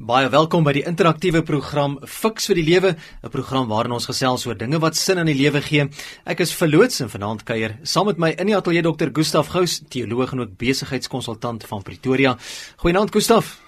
Baie welkom by die interaktiewe program Fix vir die Lewe, 'n program waarin ons gesels oor dinge wat sin aan die lewe gee. Ek is verloots en vanaand kuier saam met my in die ateljee Dr. Gustaf Gous, teoloog en ook besigheidskonsultant van Pretoria. Goeienaand Gustaf.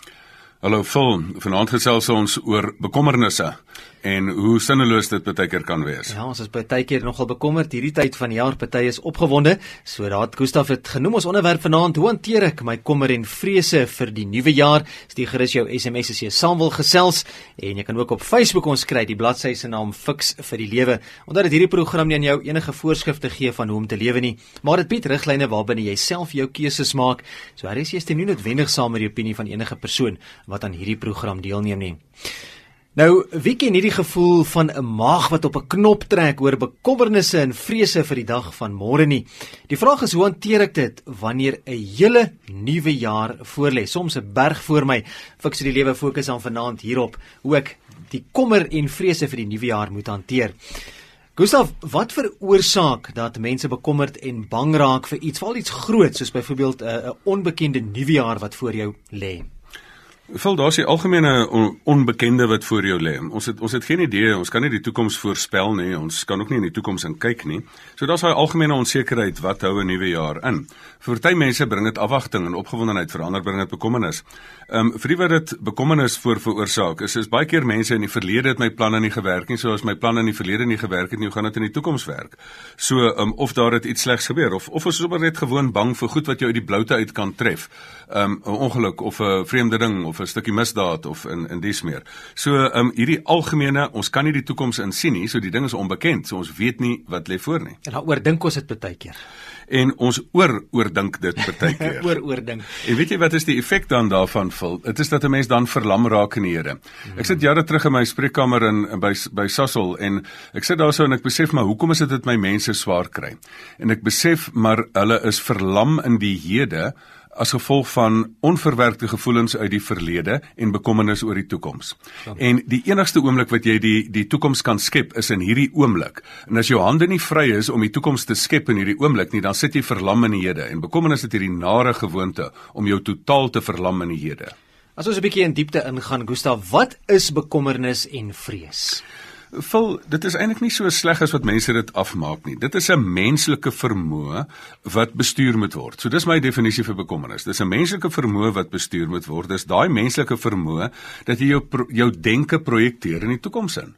Hallo Phil, vanaand gesels ons oor bekommernisse en hoe sinneloos dit baie keer kan wees. Ja, ons is baie keer nogal bekommerd hierdie tyd van die jaar, party is opgewonde. So daad Gustaf het genoem ons onderwerp vanaand, hoe hanteer ek my kommer en vrese vir die nuwe jaar? Stuur gerus jou SMS as jy saam wil gesels en jy kan ook op Facebook ons kry, die bladsy se naam Fix vir die Lewe. Omdat dit hierdie program nie aan jou enige voorskrifte gee van hoe om te lewe nie, maar dit bied riglyne waarbinne jy self jou keuses maak. So hier is jy stem nie noodwendig saam met die opinie van enige persoon wat aan hierdie program deelneem nie. Nou, wie ken hierdie gevoel van 'n maag wat op 'n knop trek oor bekommernisse en vrese vir die dag van môre nie? Die vraag is hoe hanteer ek dit wanneer 'n hele nuwe jaar voorlê? Soms 'n berg voor my. Fiks die lewe fokus aan vanaand hierop hoe ek die kommer en vrese vir die nuwe jaar moet hanteer. Gustav, wat veroorsaak dat mense bekommerd en bang raak vir iets, veral iets groot soos byvoorbeeld 'n onbekende nuwe jaar wat voor jou lê? Val daar's die algemene on, onbekende wat voor jou lê. Ons het ons het geen idee, ons kan nie die toekoms voorspel nie. Ons kan ook nie in die toekoms kyk nie. So daar's daai algemene onsekerheid wat hou 'n nuwe jaar in. Vir party mense bring dit afwagting en opgewondenheid, vir ander bring dit bekommernis. Ehm um, vir wie wat dit bekommernis voor veroorsaak, is is baie keer mense in die verlede het my planne nie gewerk nie, soos my planne in die verlede nie gewerk het nie, hoe gaan dit in die toekoms werk? So ehm um, of daar het iets slegs gebeur of of is sommer net gewoon bang vir goed wat jou uit die bloute uit kan tref. Ehm um, 'n ongeluk of 'n vreemde ding of 'n stukkie misdaad of in in dies meer. So ehm um, hierdie algemene, ons kan nie die toekoms insien nie, so die ding is onbekend, so ons weet nie wat lê voor nie. En daaroor dink ons dit baie keer. En ons oor oordink dit baie keer. oor oordink. En weet jy wat is die effek dan daarvan vul? Dit is dat 'n mens dan verlam raak in die Here. Ek sit jare terug in my spreekkamer in by by Sasol en ek sit daarso en ek besef maar hoekom is dit dat my mense swaar kry? En ek besef maar hulle is verlam in die hede as gevolg van onverwerkte gevoelens uit die verlede en bekommernis oor die toekoms. En die enigste oomblik wat jy die die toekoms kan skep is in hierdie oomblik. En as jou hande nie vry is om die toekoms te skep in hierdie oomblik nie, dan sit jy verlam in die hede. En bekommernis het hierdie nare gewoonte om jou totaal te verlam in die hede. As ons 'n bietjie in diepte ingaan, Gustav, wat is bekommernis en vrees? Vul, dit is eintlik nie so sleg as wat mense dit afmaak nie. Dit is 'n menslike vermoë wat bestuur moet word. So dis my definisie vir bekommernis. Dis 'n menslike vermoë wat bestuur moet word. Dis daai menslike vermoë dat jy jou jou denke projekteer in die toekoms in.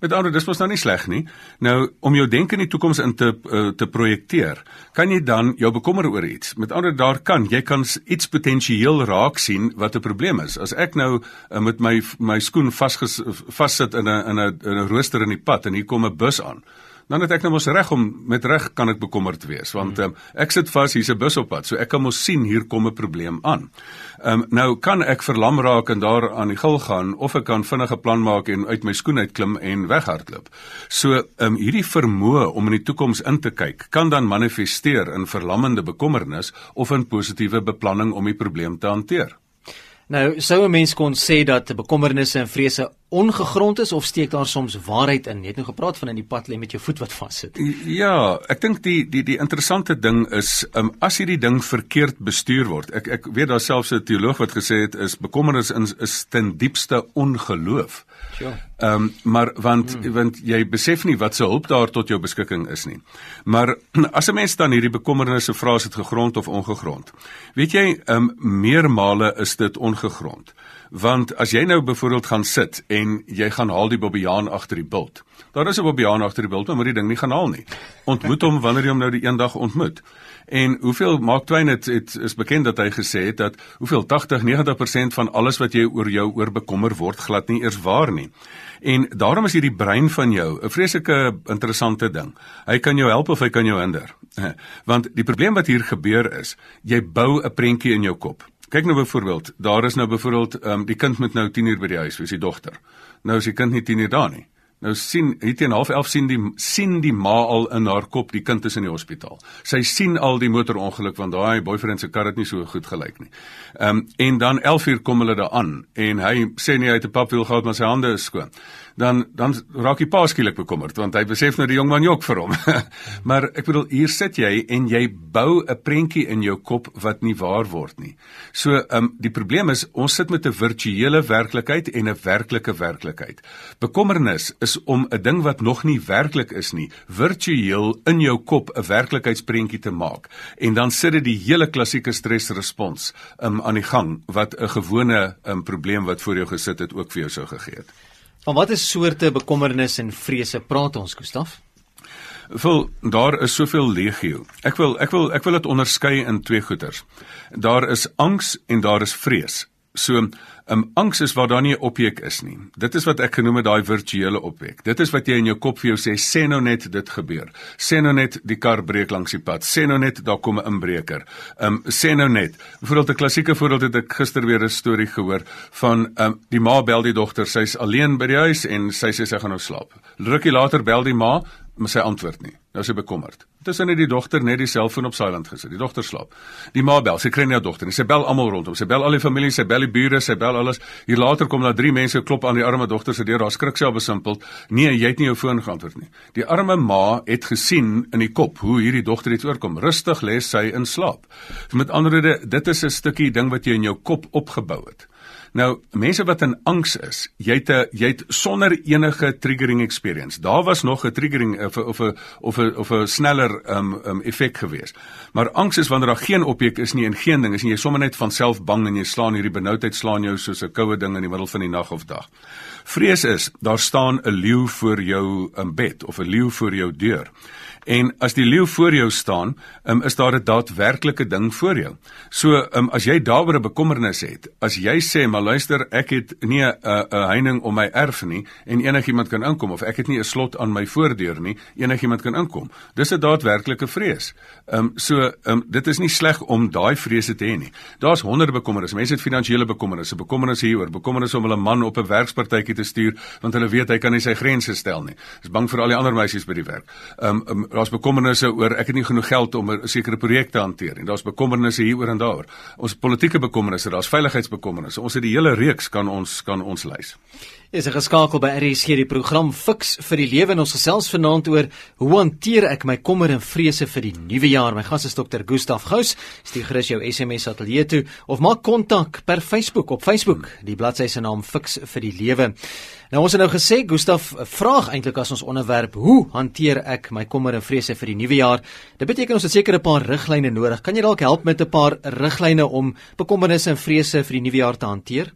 Met ander dis mos nou nie sleg nie. Nou om jou denke in die toekoms in te uh, te projekteer, kan jy dan jou bekommer oor iets. Met ander daar kan jy kan iets potensieel raak sien wat 'n probleem is. As ek nou uh, met my my skoen vassit in 'n in 'n 'n rooster in die pad en hier kom 'n bus aan dan het ek nou mos reg om met reg kan ek bekommerd wees want um, ek sit vas hier's 'n bus op pad so ek kan mos sien hier kom 'n probleem aan. Ehm um, nou kan ek verlam raak en daar aan die gil gaan of ek kan vinnige plan maak en uit my skoen uitklim en weghardloop. So ehm um, hierdie vermoë om in die toekoms in te kyk kan dan manifesteer in verlammende bekommernis of in positiewe beplanning om die probleem te hanteer. Nou sou 'n mens kon sê dat bekommernisse en vrese ongegrond is of steek daar soms waarheid in? Jy het nou gepraat van in die pad lê met jou voet wat vassit. Ja, ek dink die die die interessante ding is um, as hierdie ding verkeerd bestuur word. Ek ek weet daar selfs 'n teoloog wat gesê het is bekommernis is, is ten diepste ongeloof. Ja. Ehm um, maar want hmm. want jy besef nie wat se hulp daar tot jou beskikking is nie. Maar as 'n mens dan hierdie bekommernisse vra as dit gegrond of ongegrond. Weet jy, ehm um, meermale is dit ongegrond. Want as jy nou byvoorbeeld gaan sit en jy gaan haal die bobbejaan agter die bult. Daar is 'n bobbejaan agter die bult, maar moet die ding nie gaan haal nie. Ontmoet hom wanneer jy hom nou die eendag ontmoet. En hoeveel Mark Twain het, het is bekend dat hy gesê het dat hoeveel 80-90% van alles wat jy oor jou oor bekommer word glad nie eers waar nie. En daarom is hierdie brein van jou 'n vreeslike interessante ding. Hy kan jou help of hy kan jou hinder. Want die probleem wat hier gebeur is, jy bou 'n prentjie in jou kop. Kyk nou byvoorbeeld, daar is nou byvoorbeeld um, die kind moet nou 10 uur by die huis wees, die dogter. Nou is die kind nie 10 uur daar nie. Nou sien hier teen 11:30 sien die sien die ma al in haar kop die kind is in die hospitaal. Sy sien al die motorongeluk want daai boyfriend se kar het nie so goed gelyk nie. Ehm um, en dan 11:00 kom hulle daar aan en hy sê nee hy het 'n papwiel gehad maar sy hande is skoon. Dan dan raak die pa skielik bekommerd want hy besef nou die jong man jok vir hom. maar ek bedoel hier sit jy en jy bou 'n prentjie in jou kop wat nie waar word nie. So ehm um, die probleem is ons sit met 'n virtuele werklikheid en 'n werklike werklikheid. Bekommernis is om 'n ding wat nog nie werklik is nie, virtueel in jou kop 'n werklikheidsprentjie te maak en dan sit dit die hele klassieke stresrespons um, aan die gang wat 'n gewone um, probleem wat voor jou gesit het ook vir jou sou gegee het. Van watter soorte bekommernis en vrese praat ons, Gustaf? Vol daar is soveel legio. Ek wil ek wil ek wil dit onderskei in twee goeters. Daar is angs en daar is vrees. So, um, angs is waar daar nie 'n objek is nie. Dit is wat ek genoem het daai virtuele objek. Dit is wat jy in jou kop vir jou sê, sê nou net dit gebeur. Sê nou net die kar breek langs die pad. Sê nou net daar kom 'n inbreker. Um sê nou net. Byvoorbeeld 'n klassieke voorbeeld het ek gister weer 'n storie gehoor van um die ma bel die dogter, sy's alleen by die huis en sy sê sy gaan nou slaap. Rukkie later bel die ma, sy antwoord nie. Nou is sy bekommerd. Tussen het die dogter net die selfoon op silent gesit. Die dogter slaap. Die ma bel, sy kry nie haar dogter nie. Sy bel almal rondom. Sy bel al die familie, sy bel die bure, sy bel alles. Hier later kom daar drie mense klop aan die arme dogter se deur. Haar skrik self besimpel. Nee, jy het nie jou foon geantwoord nie. Die arme ma het gesien in die kop hoe hierdie dogter iets oorkom. Rustig lê sy in slaap. So met ander woorde, dit is 'n stukkie ding wat jy in jou kop opgebou het. Nou, mense wat in angs is, jy het 'n jy het sonder enige triggering experience. Daar was nog 'n triggering of of 'n of 'n of 'n sneller um um effek gewees. Maar angs is wanneer daar geen objek is nie en geen ding is nie, jy sommer net van self bang en jy slaan hierdie benoudheid slaan jou soos 'n koue ding in die middel van die nag of dag. Vrees is, daar staan 'n leeu voor jou in bed of 'n leeu voor jou deur. En as die leeu voor jou staan, um, is daar 'n daadwerklike ding voor jou. So, um, as jy daaroor 'n bekommernis het, as jy sê, "Maar luister, ek het nie 'n 'n heining om my erf nie en enigiemand kan inkom of ek het nie 'n slot aan my voordeur nie, enigiemand kan inkom." Dis 'n daadwerklike vrees. Ehm um, so, ehm um, dit is nie sleg om daai vrese te hê nie. Daar's honderde bekommernisse. Mense het finansiële bekommernisse, bekommernisse hieroor, bekommernisse om hulle man op 'n werkspartytjie te stuur want hulle weet hy kan nie sy grense stel nie. Is bang vir al die ander meisies by die werk. Ehm um, um, daar's bekommernisse oor ek het nie genoeg geld om 'n sekere projek te hanteer nie. Daar's bekommernisse hieroor en daar. Ons politieke bekommernisse, daar's veiligheidsbekommernisse. Ons het die hele reeks kan ons kan ons lys. Is 'n geskakel by RSG die program Fix vir die lewe en ons gesels vanaand oor hoe hanteer ek my kommer en vrese vir die nuwe jaar. My gas is Dr. Gustaf Gous. Stuur gerus jou SMS ateljee toe of maak kontak per Facebook op Facebook. Die bladsy se naam Fix vir die lewe. Nou ons het nou gesê Gustaf vraag eintlik as ons onderwerp hoe hanteer ek my kommer en vrese vir die nuwe jaar? Dit beteken ons het seker 'n paar riglyne nodig. Kan jy dalk help met 'n paar riglyne om bekommernisse en vrese vir die nuwe jaar te hanteer?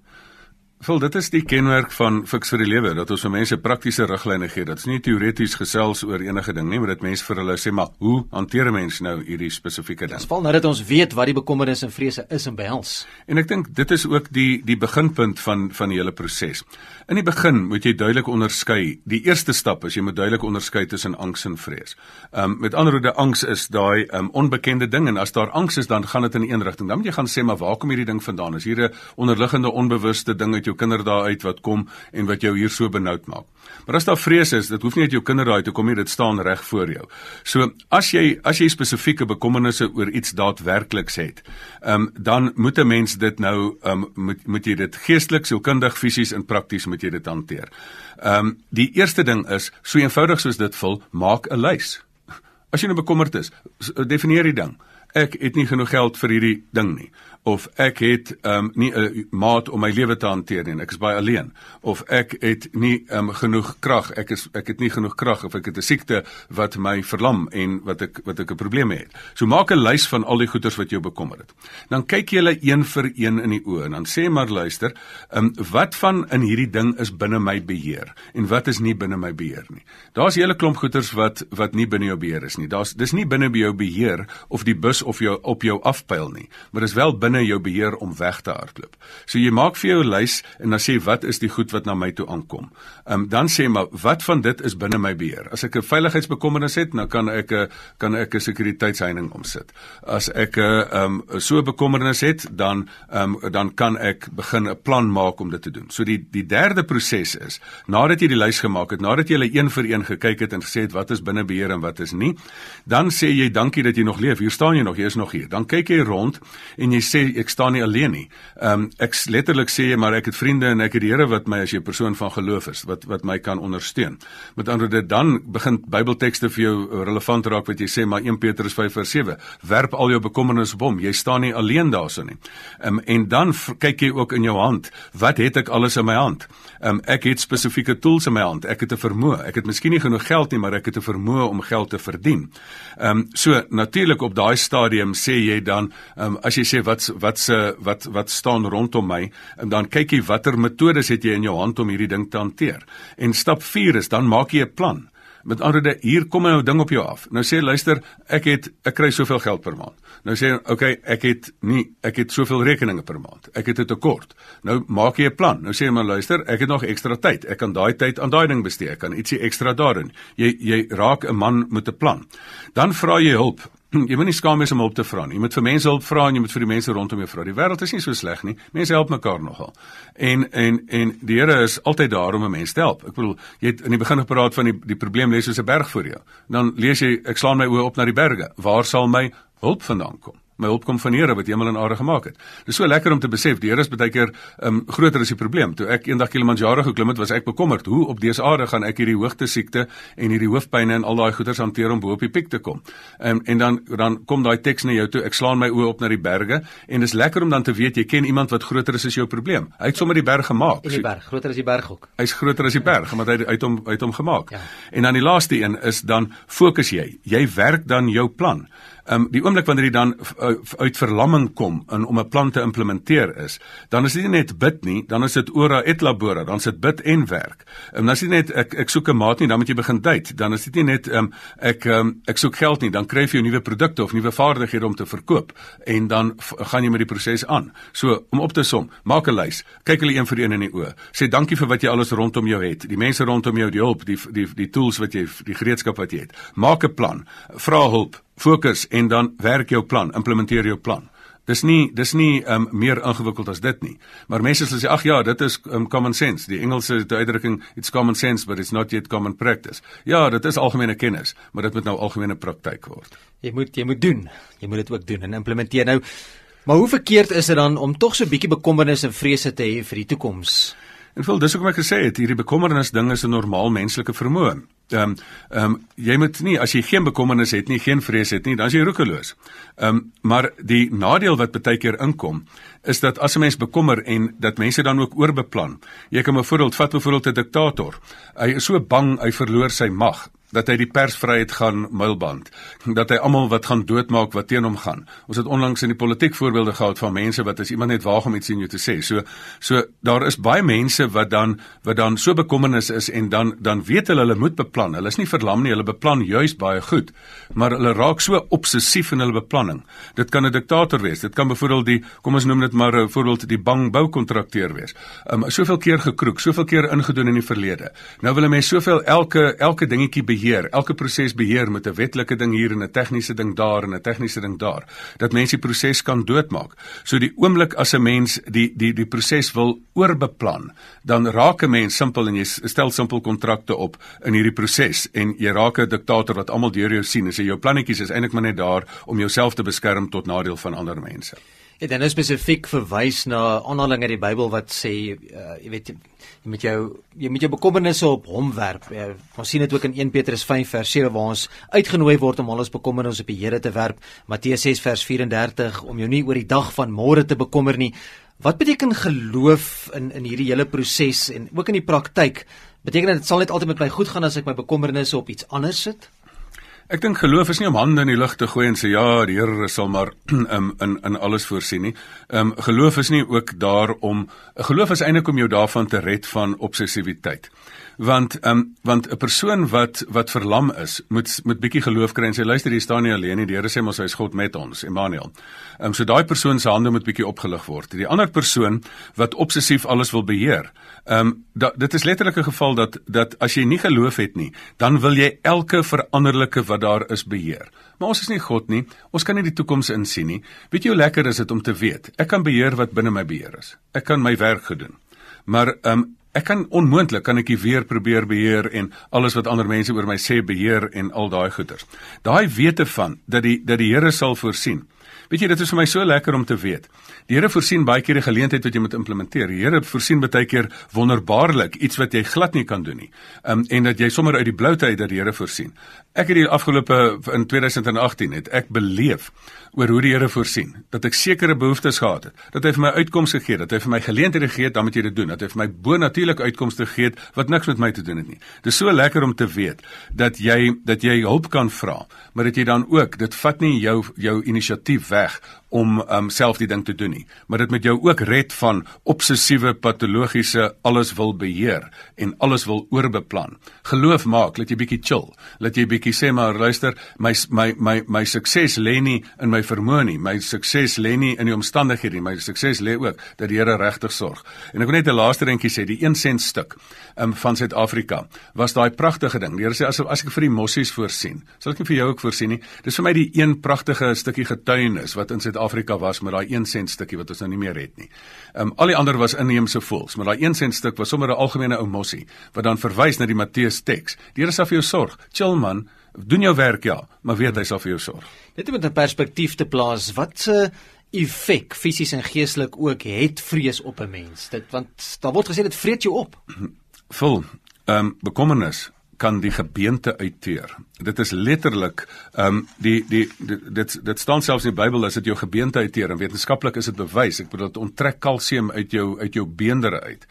Wel dit is die kenmerk van fiks vir die lewe dat ons vir mense praktiese riglyne gee. Dit's nie teoreties gesels oor enige ding nie, maar dit mense vir hulle sê maar hoe hanteer 'n mens nou hierdie spesifieke ding? Dis val nadat ons weet wat die bekommernis en vrese is en behels. En ek dink dit is ook die die beginpunt van van die hele proses. In die begin moet jy duidelik onderskei. Die eerste stap is jy moet duidelik onderskei tussen angs en vrees. Ehm um, met ander woorde angs is daai ehm um, onbekende ding en as daar angs is dan gaan dit in een rigting. Dan moet jy gaan sê maar waar kom hierdie ding vandaan? Is hier 'n onderliggende onbewuste ding uit jou kinderdae uit wat kom en wat jou hier so benoud maak. Maar as daar vrees is, dit hoef nie uit jou kinderdae te kom nie, dit staan reg voor jou. So as jy as jy spesifieke bekommernisse oor iets daadwerkliks het, ehm um, dan moet 'n mens dit nou ehm um, moet moet jy dit geestelik, sielkundig, fisies en prakties moet jy dit hanteer. Ehm um, die eerste ding is so eenvoudig soos dit vul, maak 'n lys. As jy nou bekommerd is, definieer die ding. Ek het nie genoeg geld vir hierdie ding nie of ek het um nie 'n maat om my lewe te hanteer nie. Ek is baie alleen of ek het nie um genoeg krag. Ek is ek het nie genoeg krag of ek het 'n siekte wat my verlam en wat ek wat ek 'n probleem het. So maak 'n lys van al die goeders wat jou bekommer het. Dan kyk jy hulle een vir een in die oë en dan sê maar luister, um wat van in hierdie ding is binne my beheer en wat is nie binne my beheer nie. Daar's 'n hele klomp goeders wat wat nie binne jou beheer is nie. Daar's dis nie binne by jou beheer of die bus of jou op jou afpyl nie, maar dis wel binne jou beheer om weg te hardloop. So jy maak vir jou 'n lys en dan sê wat is die goed wat na my toe aankom. Ehm um, dan sê maar wat van dit is binne my beheer. As ek 'n veiligheidsbekommernis het, dan kan ek 'n kan ek 'n sekuriteitsheining omsit. As ek 'n ehm um, so 'n bekommernis het, dan ehm um, dan kan ek begin 'n plan maak om dit te doen. So die die derde proses is nadat jy die lys gemaak het, nadat jy hulle een vir een gekyk het en gesê het wat is binne beheer en wat is nie, dan sê jy dankie dat jy nog leef. Hier staan jy nog, jy is nog hier. Dan kyk jy rond en jy sê sê ek staan nie alleen nie. Ehm um, ek letterlik sê maar ek het vriende en ek het die Here wat my as 'n persoon van geloof is wat wat my kan ondersteun. Met ander woorde dan begin Bybeltekste vir jou relevant raak wat jy sê maar 1 Petrus 5 vers 7 werp al jou bekommernisse op hom. Jy staan nie alleen daarso nie. Ehm um, en dan kyk jy ook in jou hand. Wat het ek alles in my hand? Ehm um, ek het spesifieke tools in my hand. Ek het 'n vermoë. Ek het miskien nie genoeg geld nie, maar ek het 'n vermoë om geld te verdien. Ehm um, so natuurlik op daai stadium sê jy dan ehm um, as jy sê wat wat se wat wat staan rondom my en dan kyk jy watter metodes het jy in jou hand om hierdie ding te hanteer. En stap 4 is dan maak jy 'n plan. Met ander woorde, hier kom 'n nou ding op jou af. Nou sê luister, ek het ek kry soveel geld per maand. Nou sê okay, ek het nie ek het soveel rekeninge per maand. Ek het 'n tekort. Nou maak jy 'n plan. Nou sê maar luister, ek het nog ekstra tyd. Ek kan daai tyd aan daai ding bestee. Ek kan ietsie ekstra daarin. Jy jy raak 'n man met 'n plan. Dan vra jy hulp. Jy moet nie skaam wees om hulp te vra nie. Jy moet vir mense hulp vra en jy moet vir die mense rondom jou vra. Die wêreld is nie so sleg nie. Mense help mekaar nogal. En en en die Here is altyd daar om 'n mens te help. Ek bedoel, jy het in die begin gepraat van die die probleem lê soos 'n berg voor jou. Dan lees jy ek slaan my oë op na die berge. Waar sal my hulp vandaan kom? My hulp kom van Here wat hemel en aarde gemaak het. Dis so lekker om te besef die Here is baie keer um, groter as die probleem. Toe ek eendag Kilimanjaro geklim het, was ek bekommerd hoe op dese aarde gaan ek hierdie hoogte siekte en hierdie hoofpynne en al daai goeters hanteer om bo op die piek te kom. Um, en dan dan kom daai teks na jou toe. Ek slaan my oë op na die berge en dis lekker om dan te weet jy ken iemand wat groter is as jou probleem. Hy het sommer die berg gemaak. In die berg, groter as die berg ook. Hy's groter as die berg, want hy uit hom uit hom gemaak. Ja. En dan die laaste een is dan fokus jy. Jy werk dan jou plan. Ehm um, die oomblik wanneer jy dan uh, uit verlamming kom in om 'n plan te implementeer is, dan is dit nie net bid nie, dan is dit ora et labora, dan is dit bid en werk. Ehm um, dan is dit net ek ek soek 'n maat nie, dan moet jy begin date. Dan is dit nie net ehm um, ek ehm um, ek soek geld nie, dan kry jy nuwe produkte of nuwe vaardighede om te verkoop en dan gaan jy met die proses aan. So om op te som, maak 'n lys, kyk hulle een vir een in die oë. Sê dankie vir wat jy alles rondom jou het, die mense rondom jou, die hulp, die die die tools wat jy die gereedskap wat jy het. Maak 'n plan, vra hulp fokus en dan werk jou plan, implementeer jou plan. Dis nie dis nie um, meer ingewikkeld as dit nie. Maar mense sal sê ag ja, dit is um, common sense. Die Engelse uitdrukking it's common sense but it's not yet common practice. Ja, dit is algemene kennis, maar dit moet nou algemene praktyk word. Jy moet jy moet doen. Jy moet dit ook doen en implementeer. Nou, maar hoe verkeerd is dit dan om tog so 'n bietjie bekommernis en vrese te hê vir die toekoms? En vol dis hoekom ek gesê het hierdie bekommernis ding is 'n normaal menslike vermoë. Ehm um, ehm um, jy moet nie as jy geen bekommernis het nie, geen vrees het nie, dan is jy roekeloos. Ehm um, maar die nadeel wat baie keer inkom is dat as 'n mens bekommer en dat mense dan ook oorbeplan. Jy kan 'n voorbeeld vat, byvoorbeeld 'n diktator. Hy is so bang hy verloor sy mag dat hy die persvryheid gaan muilband dat hy almal wat gaan doodmaak wat teen hom gaan. Ons het onlangs in die politiek voorbeelde gehad van mense wat as iemand net waag om iets in jou te sê. So so daar is baie mense wat dan wat dan so bekommernis is en dan dan weet hulle hulle moet beplan. Hulle is nie verlam nie hulle beplan juis baie goed maar hulle raak so obsessief in hulle beplanning. Dit kan 'n diktator wees. Dit kan byvoorbeeld die kom ons noem dit maar 'n voorbeeld die bang boukontrakteur wees. Um, soveel keer gekroek soveel keer ingedoen in die verlede. Nou wil 'n mens soveel elke elke dingetjie elke proses beheer met 'n wetlike ding hier en 'n tegniese ding daar en 'n tegniese ding daar, dat mense die proses kan doodmaak. So die oomblik as 'n mens die die die proses wil oorbeplan, dan raak 'n mens simpel en jy stel simpel kontrakte op in hierdie proses en jy raak 'n diktator wat almal deur jou sien en sê jou plannetjies is eintlik maar net daar om jouself te beskerm tot nadeel van ander mense. Ja, dan is spesifiek verwys na aanhalinge uit die Bybel wat sê uh, jy weet jy met jou jy met jou bekommernisse op hom werp. Ja, ons sien dit ook in 1 Petrus 5 vers 7 waar ons uitgenooi word om al ons bekommernisse op die Here te werp. Matteus 6 vers 34 om jou nie oor die dag van môre te bekommer nie. Wat beteken geloof in in hierdie hele proses en ook in die praktyk? Beteken dit sal net altyd met my goed gaan as ek my bekommernisse op iets anders sit? Ek dink geloof is nie om hande in die lug te gooi en sê ja, die Here sal maar um, in in alles voorsien nie. Ehm um, geloof is nie ook daar om geloof is eintlik om jou daarvan te red van obsessiwiteit. Want ehm um, want 'n persoon wat wat verlam is, moet moet bietjie geloof kry en sê luister, hier staan nie alleen nie. Die Here sê mos hy is God met ons, Emmanuel. Ehm um, so daai persoon se hande moet bietjie opgelig word. Die ander persoon wat obsessief alles wil beheer, Ehm um, dit is letterlik 'n geval dat dat as jy nie geloof het nie, dan wil jy elke veranderlike wat daar is beheer. Maar ons is nie God nie. Ons kan nie die toekoms insien nie. Weet jy hoe lekker is dit om te weet ek kan beheer wat binne my beheer is. Ek kan my werk gedoen. Maar ehm um, ek kan onmoontlik kan ek weer probeer beheer en alles wat ander mense oor my sê beheer en al daai goeters. Daai wete van dat die dat die Here sal voorsien. Weet jy, dit is vir my so lekker om te weet. Die Here voorsien baie keer die geleentheid wat jy moet implementeer. Die Here voorsien baie keer wonderbaarlik iets wat jy glad nie kan doen nie. Um, en dat jy sommer uit die bloute uit dat die Here voorsien. Ek het die afgelope in 2018 het ek beleef oor hoe die Here voorsien dat ek sekere behoeftes gehad het. Dat hy vir my uitkomste gegee het, dat hy vir my geleenthede gegee het, dan moet jy dit doen. Dat hy vir my bo-natuurlike uitkomste gegee het wat niks met my te doen het nie. Dis so lekker om te weet dat jy dat jy hulp kan vra, maar dat jy dan ook dit vat nie jou jou inisiatief weg om um, self die ding te doen nie, maar dit met jou ook red van obsessiewe patologiese alles wil beheer en alles wil oorbeplan. Geloof maak dat jy bietjie chill, dat jy bietjie sê maar luister, my my my my sukses lê nie in my vermoë nie, my sukses lê nie in die omstandighede nie, my sukses lê ook dat die Here regtig sorg. En ek wil net 'n laaste dingetjie sê, die 1 sent stuk um, van Suid-Afrika was daai pragtige ding. Die Here sê as as ek vir die mossies voorsien, sal ek nie vir jou ook voorsien nie. Dis vir my die een pragtige stukkie getuienis wat in Suid Suid-Afrika was met daai 1 sent stukkie wat ons nou nie meer het nie. Ehm um, al die ander was inheemse voels, maar daai 1 sent stuk was sommer 'n algemene ou mossie wat dan verwys na die Matteus teks. Die Here sal vir jou sorg. Chill man, doen jou werk ja, maar weet hy sal vir jou sorg. Net om 'n perspektief te plaas, wat se effek fisies en geestelik ook het vrees op 'n mens. Dit want daar word gesê dit vreet jou op. Vol ehm um, bekommernis kan die gebeente uitteer. Dit is letterlik ehm um, die, die die dit dit staan selfs in die Bybel as dit jou gebeente uitteer en wetenskaplik is dit bewys. Ek bedoel dit onttrek kalsium uit jou uit jou beenderre uit.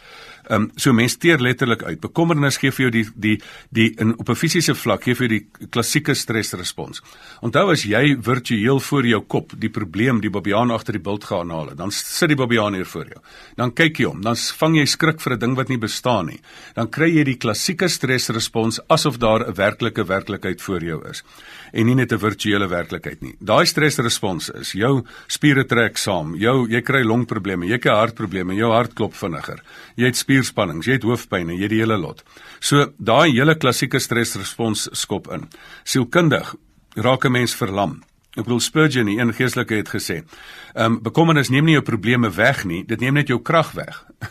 Ehm um, so mense teer letterlik uit. Bekommernis gee vir jou die die die in op 'n fisiese vlak gee vir jou die klassieke stresrespons. Onthou as jy virtueel voor jou kop die probleem die babiaan agter die bult gaan haal, dan sit die babiaan hier voor jou. Dan kyk jy hom, dan vang jy skrik vir 'n ding wat nie bestaan nie. Dan kry jy die klassieke stresrespons asof daar 'n werklike werklikheid voor jou is en nie net 'n virtuele werklikheid nie. Daai stresrespons is jou spiere trek saam, jou jy kry longprobleme, jy kry hartprobleme, jou hart klop vinniger. Jy het spierspannings, jy het hoofpyn, jy het die hele lot. So daai hele klassieke stresrespons skop in. Sielkundig raak 'n mens verlam. Ek bedoel Spurgeon, die een geestelike het gesê, ehm um, bekommernis neem nie jou probleme weg nie, dit neem net jou krag weg.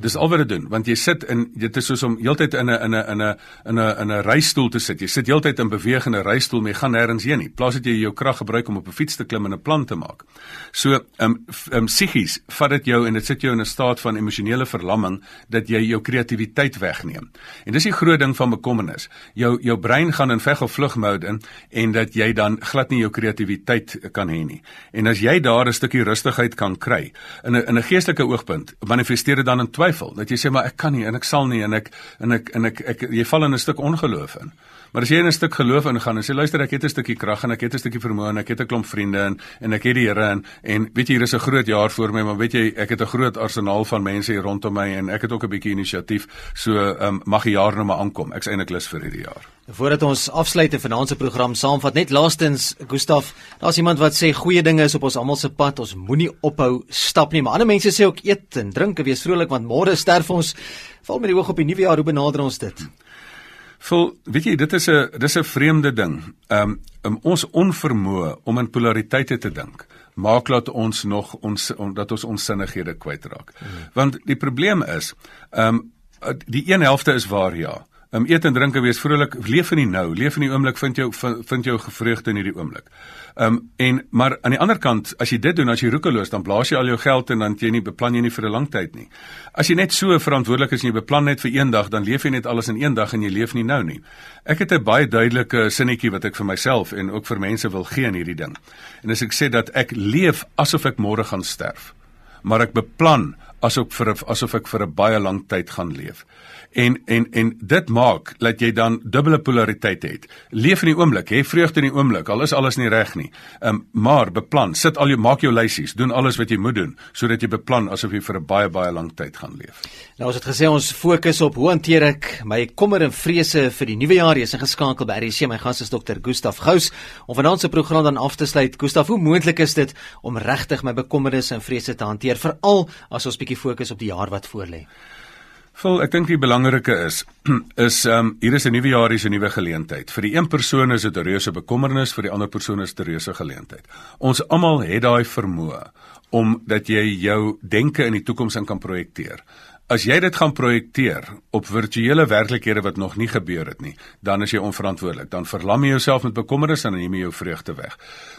Dis al wat dit doen, want jy sit in dit is soos om heeltyd in 'n in 'n in 'n in 'n in 'n reistool te sit. Jy sit heeltyd in bewegende reistool, jy gaan nêrens heen nie. Plaas dit jy jou krag gebruik om op 'n fiets te klim en 'n plan te maak. So, ehm um, um, psigies vat dit jou en dit sit jou in 'n staat van emosionele verlamming dat jy jou kreatiwiteit wegneem. En dis die groot ding van bekommernis. Jou jou brein gaan in veg of vlug mode in en dat jy dan glad nie jou kreatiwiteit kan hê nie. En as jy daar 'n stukkie rustigheid kan kry in 'n in 'n geestelike oogpunt, manifesteer dit dan in twyfel dat jy sê maar ek kan nie en ek sal nie en ek en ek en ek, ek, ek jy val in 'n stuk ongeloof in. Maar as jy in 'n stuk geloof ingaan en sê luister ek het 'n stukkie krag en ek het 'n stukkie vermoë en ek het 'n klomp vriende en en ek het die Here en en weet jy hier is 'n groot jaar voor my maar weet jy ek het 'n groot arsenaal van mense hier rondom my en ek het ook 'n bietjie inisiatief so um, mag die jaar nou maar aankom. Ek's eintlik lus vir hierdie jaar. Voordat ons afsluit en vanaand se program saamvat, net laastens Gustaf, daar's iemand wat sê goeie dinge is op ons almal se pad. Ons moenie ophou stap nie, maar ander mense sê ook eet en drink en wees vrolik want môre sterf ons. Val met die oog op die nuwe jaar, hoe benader ons dit? Vol, weet jy, dit is 'n dis 'n vreemde ding. Um, um ons onvermoë om in polariteite te dink maak laat ons nog ons on, dat ons onsinnighede kwytraak. Mm. Want die probleem is, um die een helfte is waar ja um, eet en drink en wees vrolik, leef in die nou, leef in die oomblik, vind jou vind jou vreugde in hierdie oomblik. Um, en maar aan die ander kant, as jy dit doen, as jy roekeloos, dan blaas jy al jou geld en dan jy nie beplan jy nie vir 'n lang tyd nie. As jy net so verantwoordelik is en jy beplan net vir een dag, dan leef jy net alles in een dag en jy leef nie nou nie. Ek het 'n baie duidelike sinnetjie wat ek vir myself en ook vir mense wil gee in hierdie ding. En as ek sê dat ek leef asof ek môre gaan sterf, maar ek beplan asof vir asof ek vir 'n baie lang tyd gaan leef en en en dit maak dat jy dan dubbele polariteit het. Leef in die oomblik, hê vreugde in die oomblik, al is alles nie reg nie. Ehm um, maar beplan, sit al jou maak jou lysies, doen alles wat jy moet doen sodat jy beplan asof jy vir 'n baie baie lang tyd gaan leef. Nou ons het gesê ons fokus op hoe hanteer ek my kommer en vrese vir die nuwe jaar. Jy's ingeskakel by RC. My gas is Dr. Gustaf Gous. Om vanaand se program dan af te sluit. Gustaf, hoe moontlik is dit om regtig my bekommernisse en vrese te hanteer veral as ons bietjie fokus op die jaar wat voorlê? Vol, ek dink die belangrike is is ehm um, hier is 'n nuwe jaar, is 'n nuwe geleentheid. Vir die een persoon is dit 'n reuse bekommernis, vir die ander persoon is dit 'n reuse geleentheid. Ons almal het daai vermoë om dat jy jou denke in die toekoms in kan projekteer. As jy dit gaan projekteer op virtuele werklikhede wat nog nie gebeur het nie, dan is jy onverantwoordelik. Dan verlam jy jouself met bekommernis en neem jy jou vreugde weg.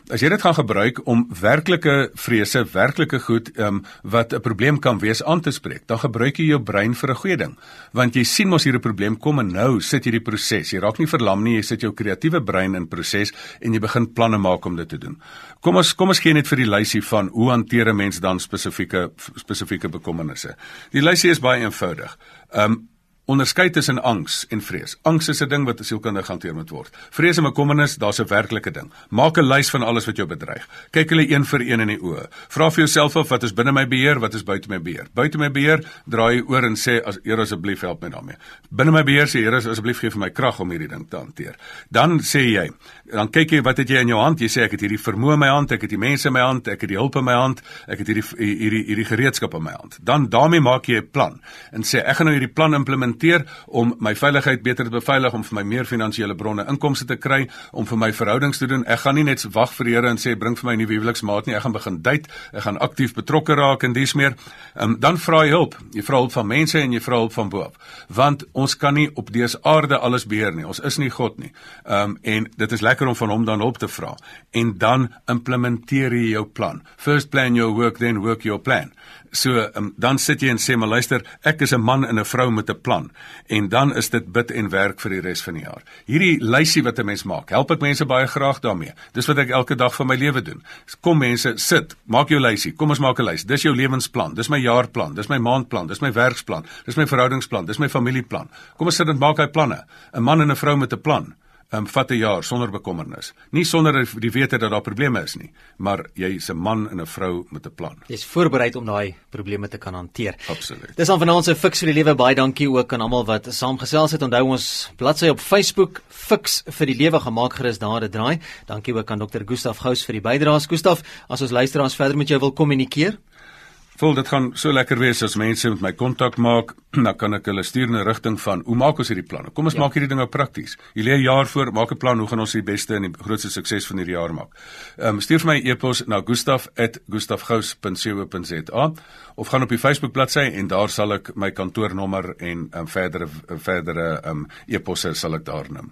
As jy dit gaan gebruik om werklike vrese, werklike goed um, wat 'n probleem kan wees aan te spreek, dan gebruik jy jou brein vir 'n goeie ding. Want jy sien mos hier 'n probleem kom en nou sit jy die proses. Jy raak nie verlam nie, jy sit jou kreatiewe brein in proses en jy begin planne maak om dit te doen. Kom ons kom ons gee net vir die lysie van hoe hanteer 'n mens dan spesifieke spesifieke bekommernisse. Die lysie is baie eenvoudig. Ehm um, onderskei tussen angs en vrees. Angs is 'n ding wat sielkundig hanteer moet word. Vrees en bekommernis, daar's 'n werklike ding. Maak 'n lys van alles wat jou bedreig. Kyk hulle een vir een in die oë. Vra vir jouself of wat is binne my beheer, wat is buite my beheer. Buite my beheer, draai oor en sê as Here asseblief help my daarmee. Binne my beheer sê Here asseblief gee vir my krag om hierdie ding te hanteer. Dan sê jy, dan kyk jy wat het jy in jou hand? Jy sê ek het hierdie vermoë in my hand, ek het die mense in my hand, ek het die hulp in my hand, ek het hierdie hierdie hierdie gereedskap in my hand. Dan daarmee maak jy 'n plan en sê ek gaan nou hierdie plan implementeer om my veiligheid beter te beveilig, om vir my meer finansiële bronne inkomste te kry, om vir my verhoudings te doen. Ek gaan nie net wag vir die Here en sê bring vir my 'n nuwe huweliksmaat nie. Ek gaan begin date, ek gaan aktief betrokke raak en dis meer. Um, dan vra jy hulp. Jy vra hulp van mense en jy vra hulp van bo-af. Want ons kan nie op dese aarde alles beheer nie. Ons is nie God nie. Ehm um, en dit is lekker om van hom dan hulp te vra. En dan implementeer jy jou plan. First plan your work then work your plan. So um, dan sit jy en sê maar luister, ek is 'n man en 'n vrou met 'n plan en dan is dit bid en werk vir die res van die jaar. Hierdie lysie wat 'n mens maak, help ek mense baie graag daarmee. Dis wat ek elke dag van my lewe doen. Kom mense, sit, maak jou lysie. Kom ons maak 'n lys. Dis jou lewensplan, dis my jaarplan, dis my maandplan, dis my werksplan, dis my verhoudingsplan, dis my familieplan. Kom ons sit en maak hy planne. 'n Man en 'n vrou met 'n plan um, vat 'n jaar sonder bekommernis. Nie sonder die wete dat daar probleme is nie, maar jy is 'n man en 'n vrou met 'n plan. Jy's voorberei om daai probleme te kan hanteer. Absoluut. Dis aan vanaand se Fix vir die lewe baie dankie ook aan almal wat saamgesels het. Onthou ons bladsy op Facebook Fix vir die lewe gemaak gerus daar 'n draai. Dankie ook aan Dr. Gustaf Gous vir die bydraes. Gustaf, as ons luisteraars verder met jou wil kommunikeer, Voel dit gaan so lekker wees as mense met my kontak maak, dan kan ek hulle stuur in 'n rigting van hoe maak ons hierdie planne? Kom ons ja. maak hierdie dinge prakties. Jy lê 'n jaar voor, maak 'n plan hoe gaan ons die beste en die grootste sukses van hierdie jaar maak. Ehm um, stuur vir my e-pos na gustaf@gustafgous.co.za of gaan op die Facebook bladsy en daar sal ek my kantoornommer en um, verdere verdere um, e-posse sal ek daar neem.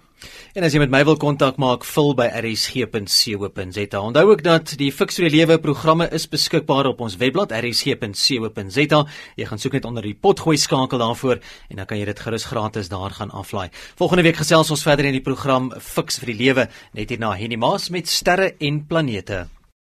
En as jy met my wil kontak maak, vul by rsg.co.za. Onthou ook dat die Fix vir die Lewe programme is beskikbaar op ons webblad rsg.co.za. Jy gaan soek net onder die potgooi skakel daarvoor en dan kan jy dit gerus gratis daar gaan aflaai. Volgende week gesels ons verder in die program Fix vir die Lewe net hier na Henny Maas met sterre en planete.